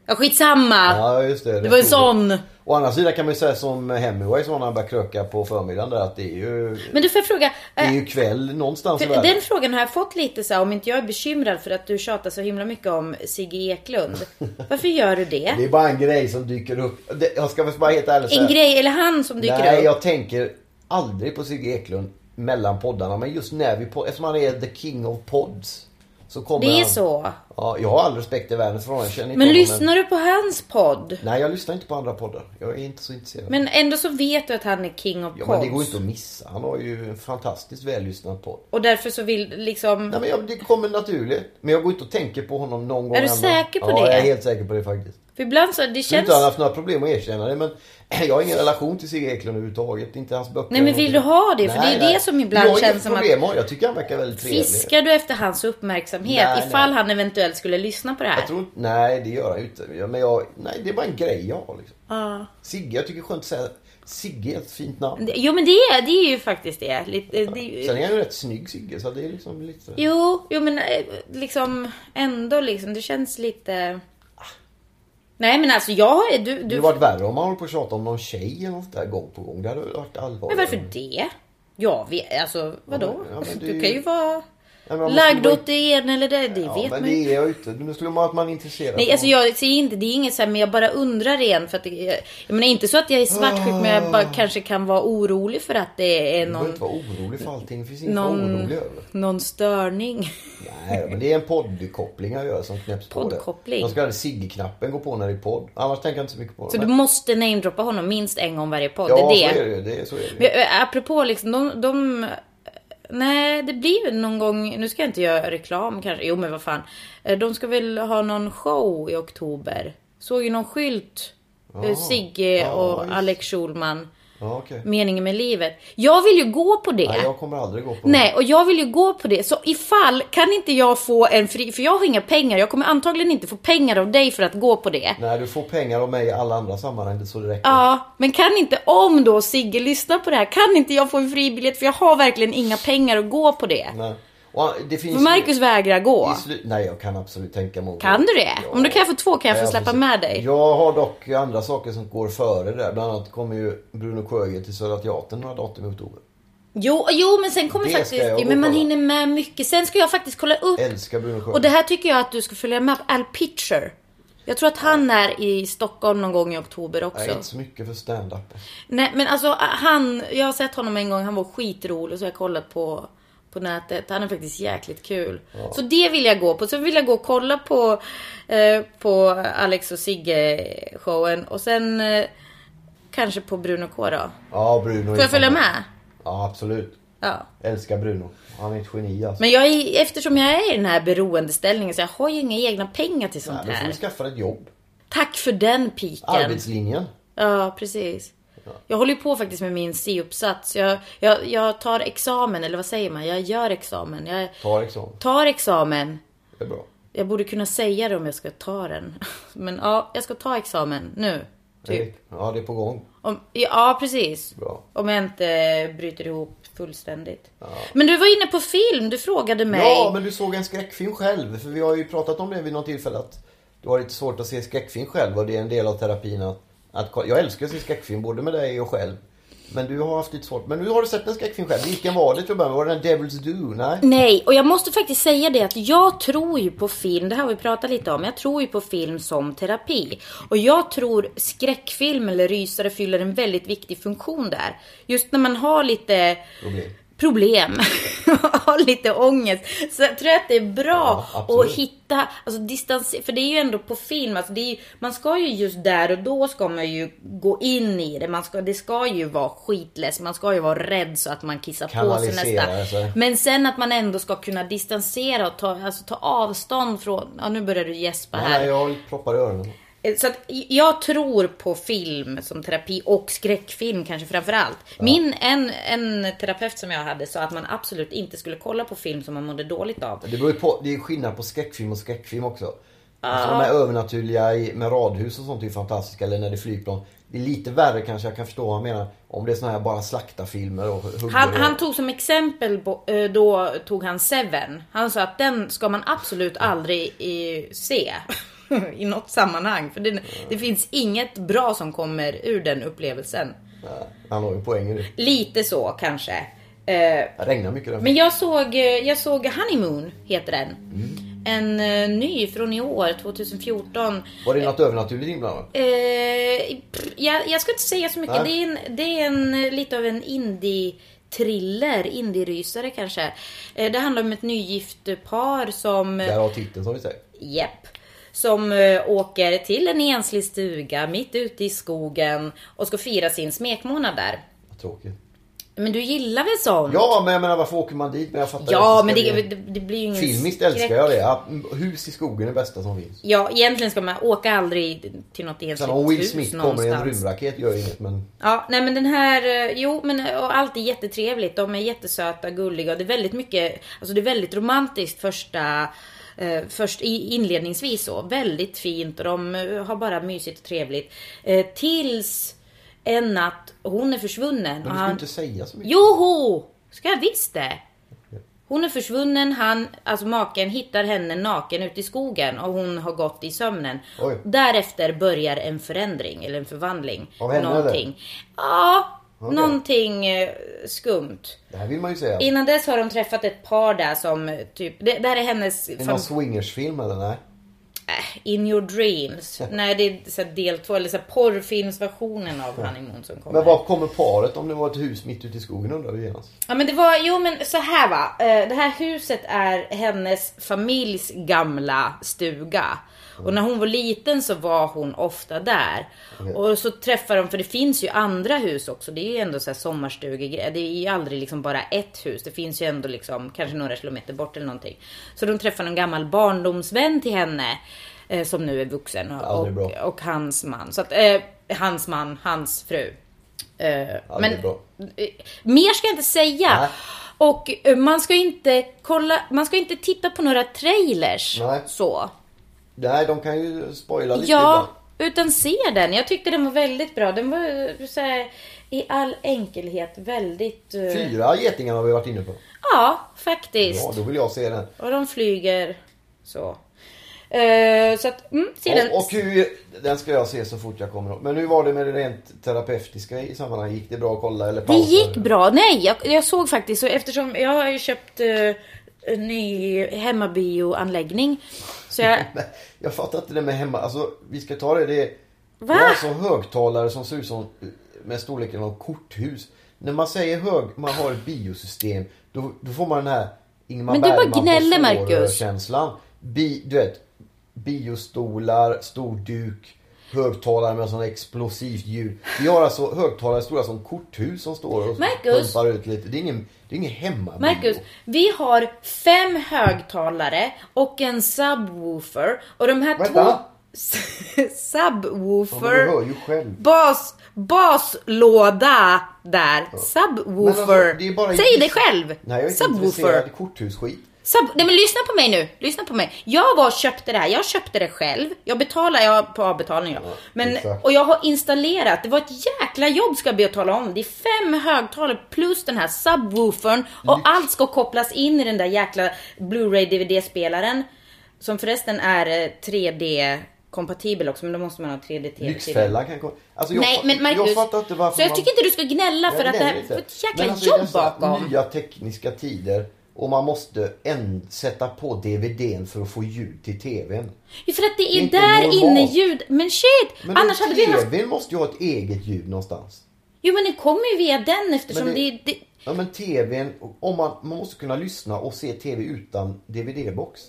Ja, skitsamma! Ja, just det. det var en sån. Å andra sidan kan man ju säga som Hemingway när han började kröka på förmiddagen där att det är ju, Men du får fråga. det är eh, ju kväll någonstans i världen. den frågan har jag fått lite så här, om inte jag är bekymrad för att du tjatar så himla mycket om Sigge Eklund. Varför gör du det? Det är bara en grej som dyker upp. Jag ska bara helt ärligt säga. En grej, eller han som dyker Nej, upp? jag tänker aldrig på Sigge Eklund mellan poddarna. Men just när vi, pod- eftersom han är the king of pods. Så kommer Det är han, så. Ja, jag har all respekt i världen för honom. Jag känner inte Men honom, lyssnar du på hans podd? Nej, jag lyssnar inte på andra poddar. Jag är inte så intresserad. Men ändå så vet du att han är king of ja, pods. men det går inte att missa. Han har ju en fantastiskt vällyssnad podd. Och därför så vill liksom... Nej, men jag, det kommer naturligt. Men jag går inte och tänker på honom någon gång. Är du ändå. säker på ja, det? jag är helt säker på det faktiskt. För ibland så, det Jag känns... inte har haft några problem att erkänna det men jag har ingen relation till Sigge Eklund överhuvudtaget. Inte hans böcker. Nej, men vill du ha det? För det är det som ibland jag känns som att- problem att... Jag tycker han verkar väldigt trevlig. Fiskar du efter hans uppmärksamhet Nej, ifall nej. han eventuellt skulle lyssna på det här? Jag tror inte... Nej, det gör han ju inte. Men jag... Nej, det är bara en grej jag har liksom. Ja. Sigge, jag tycker det är skönt att säga Sigge är ett fint namn. Jo men det är, det är ju faktiskt det. Lite, det Sen är han ju rätt snygg Sigge så det är liksom lite... Jo, jo men eh, liksom ändå liksom. Det känns lite... Nej men alltså jag är... Du, Det hade du... varit värre om man håller på att tjata om någon tjej eller något där gång på gång. Det hade varit allvarligt. Men varför det? Ja, vi, alltså vadå? Ja, men det är Du ju- kan ju vara Lagd åt det ena eller det. Det Ja, vet men man ju. det är jag inte. Nu skulle man att man är intresserad. Nej, av- alltså jag säger inte, det är inget så här, men jag bara undrar igen för att det, jag menar inte så att jag är svartsjuk men jag bara kanske kan vara orolig för att det är Du behöver någon, inte vara orolig för allting. Det finns inget någon, orolig över. någon störning. Nej, men det är en poddkoppling jag gör som knäpps på. det. Poddkoppling? Den så kallade Sigge-knappen går på när det är podd. Annars tänker jag inte så mycket på det. Så du Men- måste namedroppa honom minst en gång varje podd. Ja, det är så det. är det ju. Det är, så är det. Men, ju. apropå liksom, de, de... Nej, det blir väl någon gång... Nu ska jag inte göra reklam kanske. Jo, men vad fan. Eh, De ska väl ha någon show i oktober. Såg ju någon skylt. eh, Ja. Sigge Ja, och. Alex Schulman. Ja, okej. Meningen med livet. Jag vill ju gå på det. Nej, jag kommer aldrig gå på Nej, och jag vill ju gå på det. Så ifall, kan inte jag få en fri... För jag har inga pengar. Jag kommer antagligen inte få pengar av dig för att gå på det. Nej, du får pengar av mig i alla andra sammanhang. Det så det räcker. Ja, men kan inte, om då Sigge lyssnar på det här, kan inte jag få en fribiljett? För jag har verkligen inga pengar att gå på det. Nej. Och det finns Marcus vägrar gå. Nej, jag kan absolut tänka mig. Kan du det? Om du kan få två kan jag få Ja, släppa precis. med dig. Jag har dock andra saker som går före det. Bland annat kommer ju Bruno Sjögren till Södra Teatern några datum i oktober. Jo, jo men sen kommer Det faktiskt... jag men man hinner med mycket. Sen ska jag faktiskt kolla upp. Älskar Bruno Sjögren. Och det här tycker jag att du ska följa med på. Al Pitcher. Jag tror att han är i Stockholm någon gång i oktober Jag också. är inte så mycket för stand-up. Nej men alltså han, jag har sett honom en gång, han var skitrolig så jag har kollat på, på nätet. Han är faktiskt jäkligt kul. Så det vill jag gå på. Så vill jag gå och kolla på, eh, på Alex och Sigge showen. Och sen eh, kanske på Bruno K då. Ja, Bruno. Får jag följa med? Ja, absolut. Ja. Älskar Bruno. Han är ett geni alltså. Men jag är, eftersom jag är i den här beroendeställningen så jag har ju inga egna pengar till sånt Nej, då får här. du skaffa ett jobb. Tack för den piken. Arbetslinjen. Ja, precis. Jag håller ju på faktiskt med min C-uppsats. Jag, jag, jag tar examen, eller vad säger man? Jag gör examen. Jag Tar examen. tar examen. Det är bra. Jag borde kunna säga det om jag ska ta den. Men ja, jag ska ta examen nu. Typ. Ja, det är på gång. Om, ja, precis. Bra. Om jag inte bryter ihop fullständigt. Men du var inne på film. Du frågade mig. Ja, men du såg en skräckfilm själv. För vi har ju pratat om det vid något tillfälle att du har lite svårt att se skräckfilm själv och det är en del av terapin att, att jag älskar att se skräckfilm både med dig och själv. Men du har haft lite svårt. Men nu har du sett en skräckfilm själv. Vilken var det till att? Var det den Devil's Do? Nej? Nej, och jag måste faktiskt säga det att jag tror ju på film, det här har vi pratat lite om, jag tror ju på film som terapi. Och jag tror skräckfilm eller rysare fyller en väldigt viktig funktion där. Just när man har lite Problem. Problem, har lite ångest, så jag tror att det är bra Ja, att hitta, alltså distans, för det är ju ändå på film, alltså ju, man ska ju just där och då ska man ju gå in i det, man ska, det ska ju vara skitless, man ska ju vara rädd så att man kissar på sig nästan. sig. Men sen att man ändå ska kunna distansera och ta, alltså ta avstånd från, ja nu börjar du gäspa här. nej, jag proppar i öronen. Så att jag tror på film som terapi och skräckfilm kanske framför allt. Min, en, en terapeut som jag hade sa att man absolut inte skulle kolla på film som man mådde dåligt av. Det, beror på, det är skillnad på skräckfilm och skräckfilm också. Alltså de här övernaturliga med radhus och sånt är ju fantastiska. Eller när det är flygplan. Det är lite värre kanske, jag kan förstå vad han menar. Om det är såna här bara slaktarfilmer och hugger Han, och... han tog som exempel, eh, då tog han Seven. Han sa att den ska man absolut aldrig eh, se. I något sammanhang. För det, det finns inget bra som kommer ur den upplevelsen. Nej, han har ju poäng i det. Lite så kanske. Eh, Det regnar mycket där. Men jag såg, eh, jag såg Honeymoon, heter den. En eh, ny från i år, 2014. Var det något övernaturligt inblandat? Eh, pff, jag, jag ska inte säga så mycket. Nej. Det är, en, det är en, eh, lite av en indie thriller, indie-rysare kanske. Eh, det handlar om ett nygift par som... Där har titeln som vi säger. Japp. Som eh, åker till en enslig stuga mitt ute i skogen och ska fira sin smekmånad där. Vad tråkigt. Men du gillar väl sånt? Ja, men jag menar varför åker man dit? Men jag fattar Ja, men det, det, det blir ju ingen Filmiskt älskar jag det. Hus i skogen är det bästa som finns. Ja, egentligen ska man åka aldrig till något ensligt Sen om Will hus Smith kommer i en någonstans. rymdraket gör inget men... Ja, nej men den här, eh, jo men och allt är jättetrevligt. De är jättesöta, gulliga och det är väldigt mycket, alltså det är väldigt romantiskt första, eh, först i- inledningsvis så. Väldigt fint och de eh, har bara mysigt och trevligt. Eh, tills en natt, hon är försvunnen. Men du ska han- inte säga så mycket. Joho! Ska jag visst det? Hon är försvunnen, han, alltså maken hittar henne naken ute i skogen och hon har gått i sömnen. Oj. Därefter börjar en förändring eller en förvandling. Av henne, någonting. Ja, Okej. någonting eh, skumt. Det här vill man ju säga. Innan dess har de träffat ett par där som typ, det där är hennes Är det någon swingersfilm eller nej? äh, In your dreams. Nej det är så här del två, eller så här porrfilmsversionen av Honeymoon som kommer. Men var kommer paret om det var ett hus mitt ute i skogen undrar vi genast. Ja men det var, jo men så här va. Eh, Det här huset är hennes familjs gamla stuga. Och när hon var liten så var hon ofta där. Okej. Och så träffar de, för det finns ju andra hus också. Det är ju ändå så här sommarstugegrejer. Det är ju aldrig liksom bara ett hus. Det finns ju ändå liksom kanske några kilometer bort eller någonting. Så de träffar en gammal barndomsvän till henne. eh, Som nu är vuxen. Och, Aldrig bra. och, och hans man. Så att, eh, hans man, hans fru. Eh, men bra. eh, mer ska jag inte säga. Nej. Och eh, man ska inte kolla, man ska inte titta på några trailers. Nej. Så. Nej, de kan ju spoila lite Ja, ibland. utan se den. Jag tyckte den var väldigt bra. Den var så här, i all enkelhet väldigt... eh, Fyra getingar har vi varit inne på. Ja, faktiskt. Ja, då vill jag se den. Och de flyger så. Eh, så att, mm, se den. Och, och hur, den ska jag se så fort jag kommer ihåg. Men hur var det med det rent terapeutiska i sammanhanget? Gick det bra att kolla eller Det pausa? gick bra. Nej, jag, jag såg faktiskt, så eftersom jag har ju köpt en ny hemmabioanläggning. Så jag, jag fattar inte det med hemma. Alltså, vi ska ta det. Det är, Va? det är alltså högtalare som ser ut som med storleken av korthus. När man säger hög, man har ett biosystem. Då, då får man den här Ingmar Men du bara Bergman gnäller, Marcus. känslan. Bi, du vet, biostolar, stor duk. Högtalare med sån explosivt ljud. Vi har alltså högtalare stora som korthus som står och Marcus. pumpar ut lite. Det är ingen, det är ingen hemmabio. Marcus, vi har fem högtalare och en subwoofer. Och de här Vänta. två... subwoofer. Ja. Bas, baslåda där. Subwoofer. Men alltså, det är bara- Säg det själv. Nej, jag är inte Subwoofer. korthusskit. Sub Nej men lyssna på mig nu, lyssna på mig. Jag var och köpte det här, jag köpte det själv. Jag betalar jag på avbetalning då. Men, exakt. och jag har installerat, det var ett jäkla jobb ska jag be att tala om. Det är fem högtalare plus den här subwoofern och allt ska kopplas in i den där jäkla Blu-ray DVD-spelaren. Som förresten är eh, 3D kompatibel också, men då måste man ha 3D-TV. Lyxfällan kan komma. Alltså jag, Nej men Marcus, jag fattar inte varför så jag man- tycker inte du ska gnälla för Jag att det här inte. ett jäkla Men alltså, jobb bakom. nya tekniska tider och man måste en, sätta på DVDn för att få ljud till TVn. Ja, För att det är inte där normalt. inne ljud, men shit! Men Annars hade vi haft TVn måste ju ha ett eget ljud någonstans. Jo men den kommer ju via den eftersom Men det, det- det, Ja men TVn, om man, man måste kunna lyssna och se TV utan DVD-box.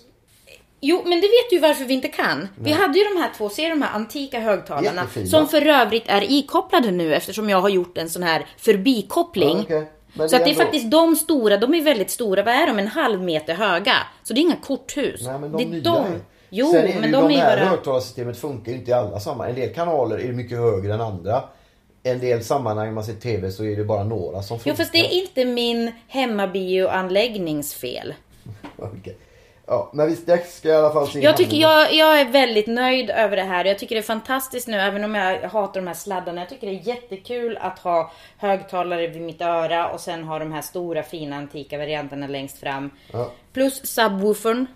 Jo men det vet du varför vi inte kan. Vi hade ju de här två, ser de här antika högtalarna Jättefina. som för övrigt är ikopplade nu eftersom jag har gjort en sån här förbikoppling. Ja, okej. Men Så det att det är är ändå- faktiskt de stora, de är väldigt stora. Vad är de? En halv meter höga. Så det är inga korthus. Nej men de det är nya de. är- Jo Sen är men ju de, är här bara... högtalarsystemet funkar ju inte i alla sammanhang. En del kanaler är mycket högre än andra. En del sammanhang man ser TV så är det bara några som funkar. Jo fast det är inte min hemmabioanläggnings fel. Okej. Ja, men vi ska ska i alla fall se Jag tycker jag, jag är väldigt nöjd över det här. Jag tycker det är fantastiskt nu, även om jag hatar de här sladdarna. Jag tycker det är jättekul att ha högtalare vid mitt öra och sen ha de här stora fina antika varianterna längst fram. Ja. Plus subwoofern.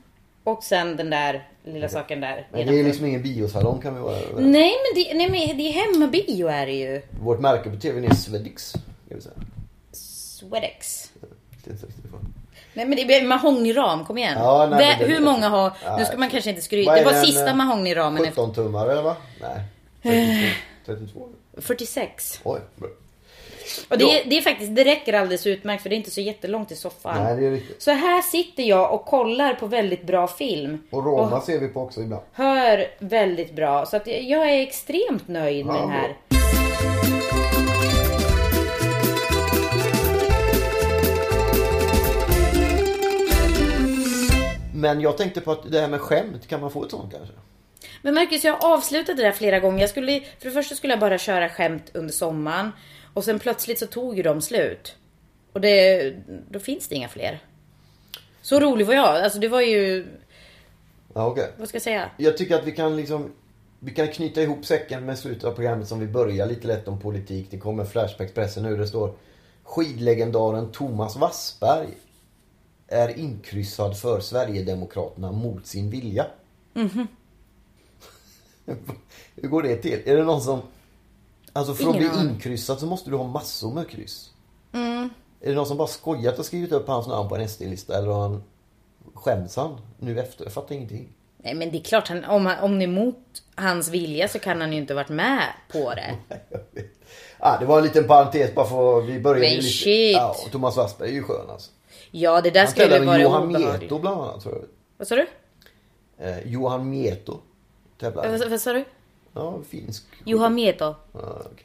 Och sen den där lilla saken där. Men det är liksom ingen biosalong kan vi vara. Nej men det, nej, men det är hemmabio är det ju. Vårt märke på TVn är Swedix. Det är inte riktigt bra. Nej men det är mahognyram, kom igen. Ja, nej, Vä- det- Hur många har, nu Nej. ska man kanske inte skryta. Det var den, sista eh, mahognyramen efter 17 tummar eller va? Nej. 32. 32. 46. Oj. Och det, det är faktiskt, det räcker alldeles utmärkt för det är inte så jättelångt till soffan. Nej, det är riktigt. Så här sitter jag och kollar på väldigt bra film. Och Roma ser vi på också ibland. Hör väldigt bra. Så att jag är extremt nöjd med Ja, den här. Men jag tänkte på att det här med skämt, kan man få ett sånt kanske? Men Marcus, jag har avslutat det där flera gånger. Jag skulle, för det första skulle jag bara köra skämt under sommaren. Och sen plötsligt så tog ju de slut. Och det, då finns det inga fler. Så rolig var jag. Alltså det var ju, Ja, okej. vad ska jag säga? Jag tycker att vi kan liksom vi kan knyta ihop säcken med slutet av programmet som vi börjar lite lätt om politik. Det kommer Flash på Expressen nu. Det står Skidlegendaren Thomas Wassberg är inkryssad för Sverigedemokraterna mot sin vilja. Hur går det till? Är det någon som... Alltså för att Ingen bli aning. inkryssad så måste du ha massor med kryss. Är det någon som bara skojat och skrivit upp hans namn på en SD-lista eller har han skäms han nu efter? Jag fattar ingenting. Nej men det är klart, han, om, han, om det är mot hans vilja så kan han ju inte varit med på det. Ah, det var en liten parentes bara för vi började Men ju lite... shit. Ja, och Thomas Wassberg är ju skön alltså. Ja, det där Han skulle vara Johan obehagligt. Mieto bland annat tror jag. Vad sa du? Eh, Johan Mieto tävlar. Vad, vad sa du? Ja, finsk. Johan Mieto. Ja, okej.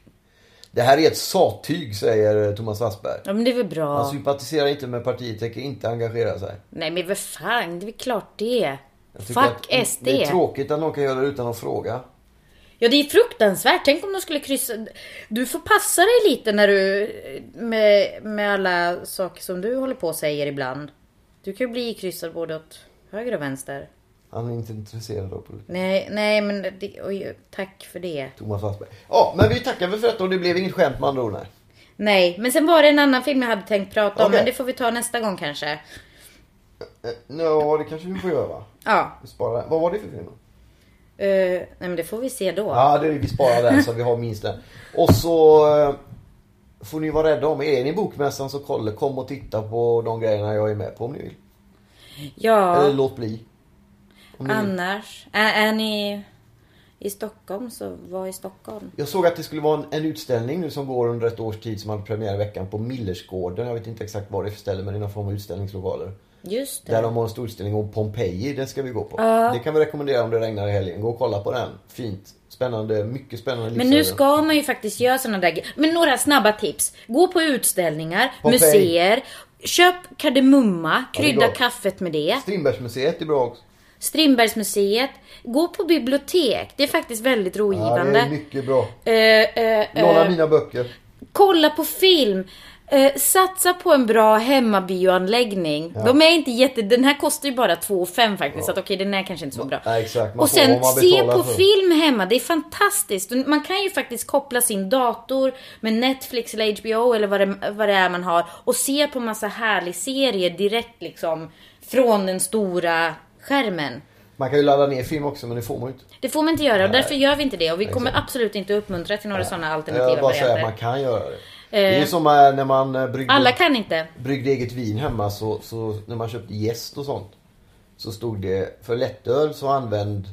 Det här är ett sattyg säger eh, Thomas Wassberg. Ja men det är väl bra. Han sympatiserar inte med partiet, tänker inte engagera sig. Nej men vad fan, det är väl klart det. Fuck SD. Det är tråkigt att någon kan göra det utan att fråga. Ja det är fruktansvärt. Tänk om de skulle kryssa. Du får passa dig lite när du med, med alla saker som du håller på och säger ibland. Du kan ju bli kryssad både åt höger och vänster. Han är inte intresserad av politik. Nej, nej men det, oj, tack för det. Thomas Wassberg. Ja, men vi tackar väl för detta och det blev inget skämt med andra ord. Nej. Nej, men sen var det en annan film jag hade tänkt prata om, men det får vi ta nästa gång kanske. Eh, Ja, det kanske vi får göra va? Ja, Vi sparar. Vad var det för film? Eh, nej men det får vi se då. Ja, det vi sparar den så vi har minst den. Och så eh, får ni vara rädda om er. Är ni bokmässan så kolla, kom och titta på de grejerna jag är med på om ni vill. Ja, Eller låt bli. Vill. annars. Är, är ni i Stockholm så var i Stockholm. Jag såg att det skulle vara en, en utställning nu som går under ett års tid som hade premiär i veckan på Millersgården. Jag vet inte exakt vad det är för ställe men det är någon form av utställningslokaler. Just det. Där de har en stor utställning om Pompeji, den ska vi gå på. Det kan vi rekommendera om det regnar i helgen. Gå och kolla på den. Fint. Spännande, mycket spännande Men nu ska man ju faktiskt göra såna där. Men några snabba tips. Gå på utställningar, Pompeji. museer. Köp kardemumma, krydda gott. kaffet med det. Strindbergsmuseet är bra också. Strindbergsmuseet. Gå på bibliotek. Det är faktiskt väldigt Ja, det rogivande. är mycket bra. Eh, eh, Låna eh, mina böcker. kolla på film. Eh, satsa på en bra hemmabioanläggning. De är inte jätte... Den här kostar ju bara 2 5 faktiskt. Så att okej, den är kanske inte så bra. Nej, exakt. Man och sen se på för. film hemma. Det är fantastiskt. Man kan ju faktiskt koppla sin dator med Netflix eller HBO eller vad det, vad det är man har. Och se på massa härlig serier direkt liksom. Från den stora skärmen. Man kan ju ladda ner film också, men det får man ju inte. Det får man inte göra och därför gör vi inte det. Och vi kommer absolut inte uppmuntra till några sådana alternativa Jag bara säger att varianter. man kan göra det. Det är som eh, när man eh, bryggde, Alla kan inte. bryggde eget vin hemma så, så när man köpte jäst och sånt. Så stod det, för lättöl så använd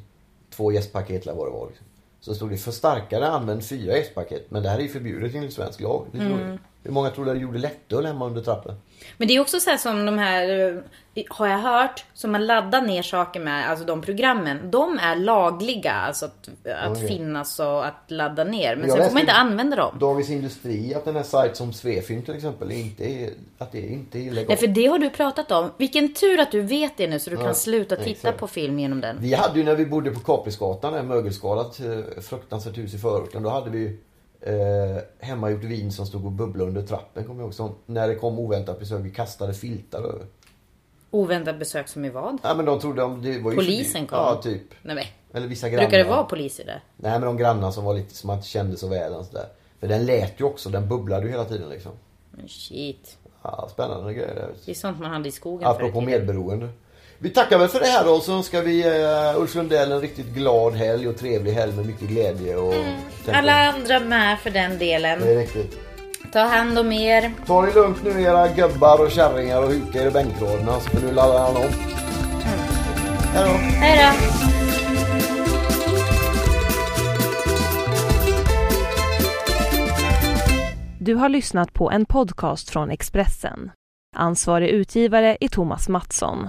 två jästpaket eller vad det var. Liksom. Så stod det för starkare använd fyra jästpaket. Men det här är ju förbjudet enligt svensk lag. Lite Mm. Hur många tror du gjorde lättöl hemma under trappen? Men det är också så här som de här, eh, har jag hört, som man laddar ner saker med, alltså de programmen. De är lagliga, alltså att, att Okej. finnas och att ladda ner. Men Jag sen får man inte använda dem. Dagens Industri att den här sajt som Svefilm till exempel inte är, att det inte är illegalt. Nej, för det har du pratat om. Vilken tur att du vet det nu så du Ja, kan sluta titta exakt. på film genom den. Vi hade ju när vi bodde på Kaprisgatan, mögelskadat eh, fruktansvärt hus i förorten. Då hade vi ju eh, hemmagjort vin som stod och bubblade under trappen. Kommer jag ihåg. Som, när det kom oväntat besök, vi kastade filtar över. Oväntat besök som i vad? Ja men de trodde om det var ju Polisen kom? Ja, typ. Nej, men. Eller vissa grannar. Brukar det vara poliser där? Nej men de grannar som var lite, som man inte kände så väl. Och sådär. För den lät ju också, den bubblade ju hela tiden liksom. Men shit. Ja, spännande grejer där. Det är sånt man hade i skogen Apropå tiden. medberoende. Vi tackar väl för det här då så önskar vi uh, Ulf Lundell en riktigt glad helg och trevlig helg med mycket glädje och... tänker- Alla andra med för den delen. Det är riktigt. Ta hand om er. Ta det lugnt nu era gubbar och kärringar och huka er i bänkraderna så får nu laddar han om. Hej då. Hej då. Du har lyssnat på en podcast från Expressen. Ansvarig utgivare är Thomas Mattsson.